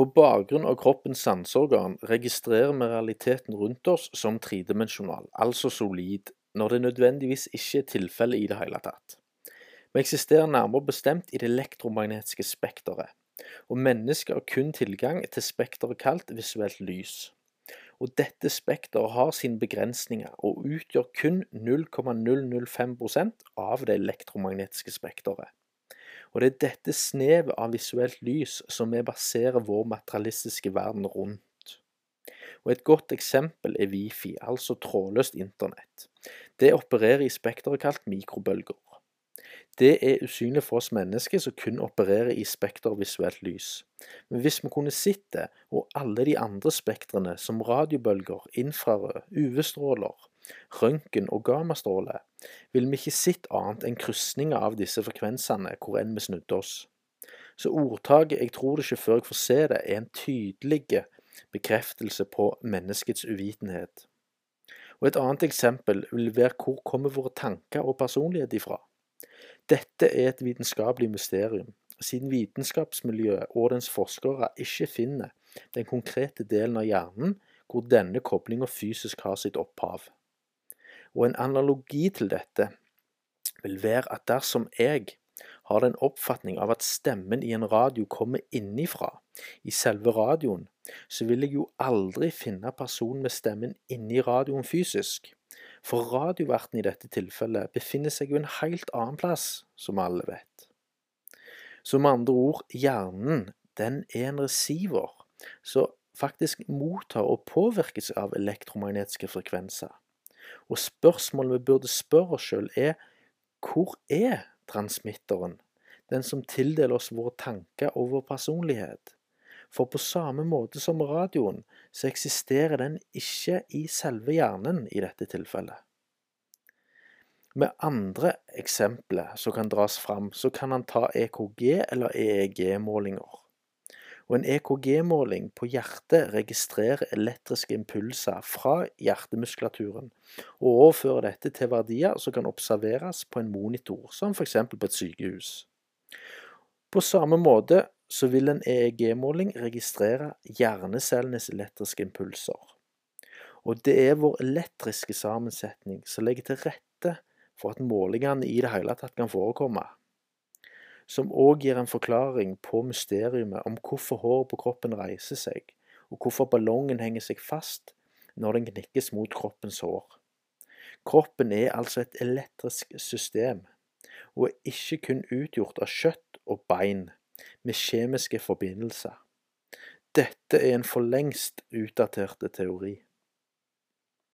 På bakgrunn av kroppens sanseorgan registrerer vi realiteten rundt oss som tredimensjonal, altså solid, når det nødvendigvis ikke er tilfellet i det hele tatt. Vi eksisterer nærmere bestemt i det elektromagnetiske spekteret, og mennesket har kun tilgang til spekteret kalt visuelt lys. Og dette spekteret har sine begrensninger, og utgjør kun 0,005% av det elektromagnetiske spekteret. Og det er dette snevet av visuelt lys som vi baserer vår materialistiske verden rundt. Og Et godt eksempel er Wifi, altså trådløst internett. Det opererer i spekteret kalt mikrobølger. Det er usynlig for oss mennesker som kun opererer i spekter visuelt lys. Men hvis vi kunne sett det, og alle de andre spektrene som radiobølger, infrarød, UV-stråler, røntgen og gammastråle, vil vi ikke sett annet enn krysninger av disse frekvensene hvor enn vi snudde oss. Så ordtaket 'jeg tror det ikke før jeg får se det' er en tydelig bekreftelse på menneskets uvitenhet. Og Et annet eksempel vil være hvor kommer våre tanker og personlighet ifra? Dette er et vitenskapelig mysterium, siden vitenskapsmiljøet og dens forskere ikke finner den konkrete delen av hjernen hvor denne koblinga fysisk har sitt opphav. Og en analogi til dette vil være at dersom jeg har den oppfatning av at stemmen i en radio kommer innifra, i selve radioen, så vil jeg jo aldri finne personen med stemmen inni radioen fysisk. For radioverten i dette tilfellet befinner seg jo en helt annen plass, som alle vet. Så med andre ord, hjernen den er en receiver som faktisk mottar og påvirkes av elektromagnetiske frekvenser. Og spørsmålet vi burde spørre oss sjøl er hvor er transmitteren, den som tildeler oss våre tanker og vår personlighet? For på samme måte som radioen, så eksisterer den ikke i selve hjernen i dette tilfellet. Med andre eksempler som kan dras fram, så kan han ta EKG eller EEG-målinger og en EKG-måling på hjertet registrerer elektriske impulser fra hjertemuskulaturen, og overfører dette til verdier som kan observeres på en monitor, som f.eks. på et sykehus. På samme måte så vil en EEG-måling registrere hjernecellenes elektriske impulser. Og det er vår elektriske sammensetning som legger til rette for at målingene i det hele tatt kan forekomme som òg gir en forklaring på mysteriet om hvorfor håret på kroppen reiser seg, og hvorfor ballongen henger seg fast når den knikkes mot kroppens hår. Kroppen er altså et elektrisk system, og er ikke kun utgjort av kjøtt og bein med kjemiske forbindelser. Dette er en for lengst utdaterte teori.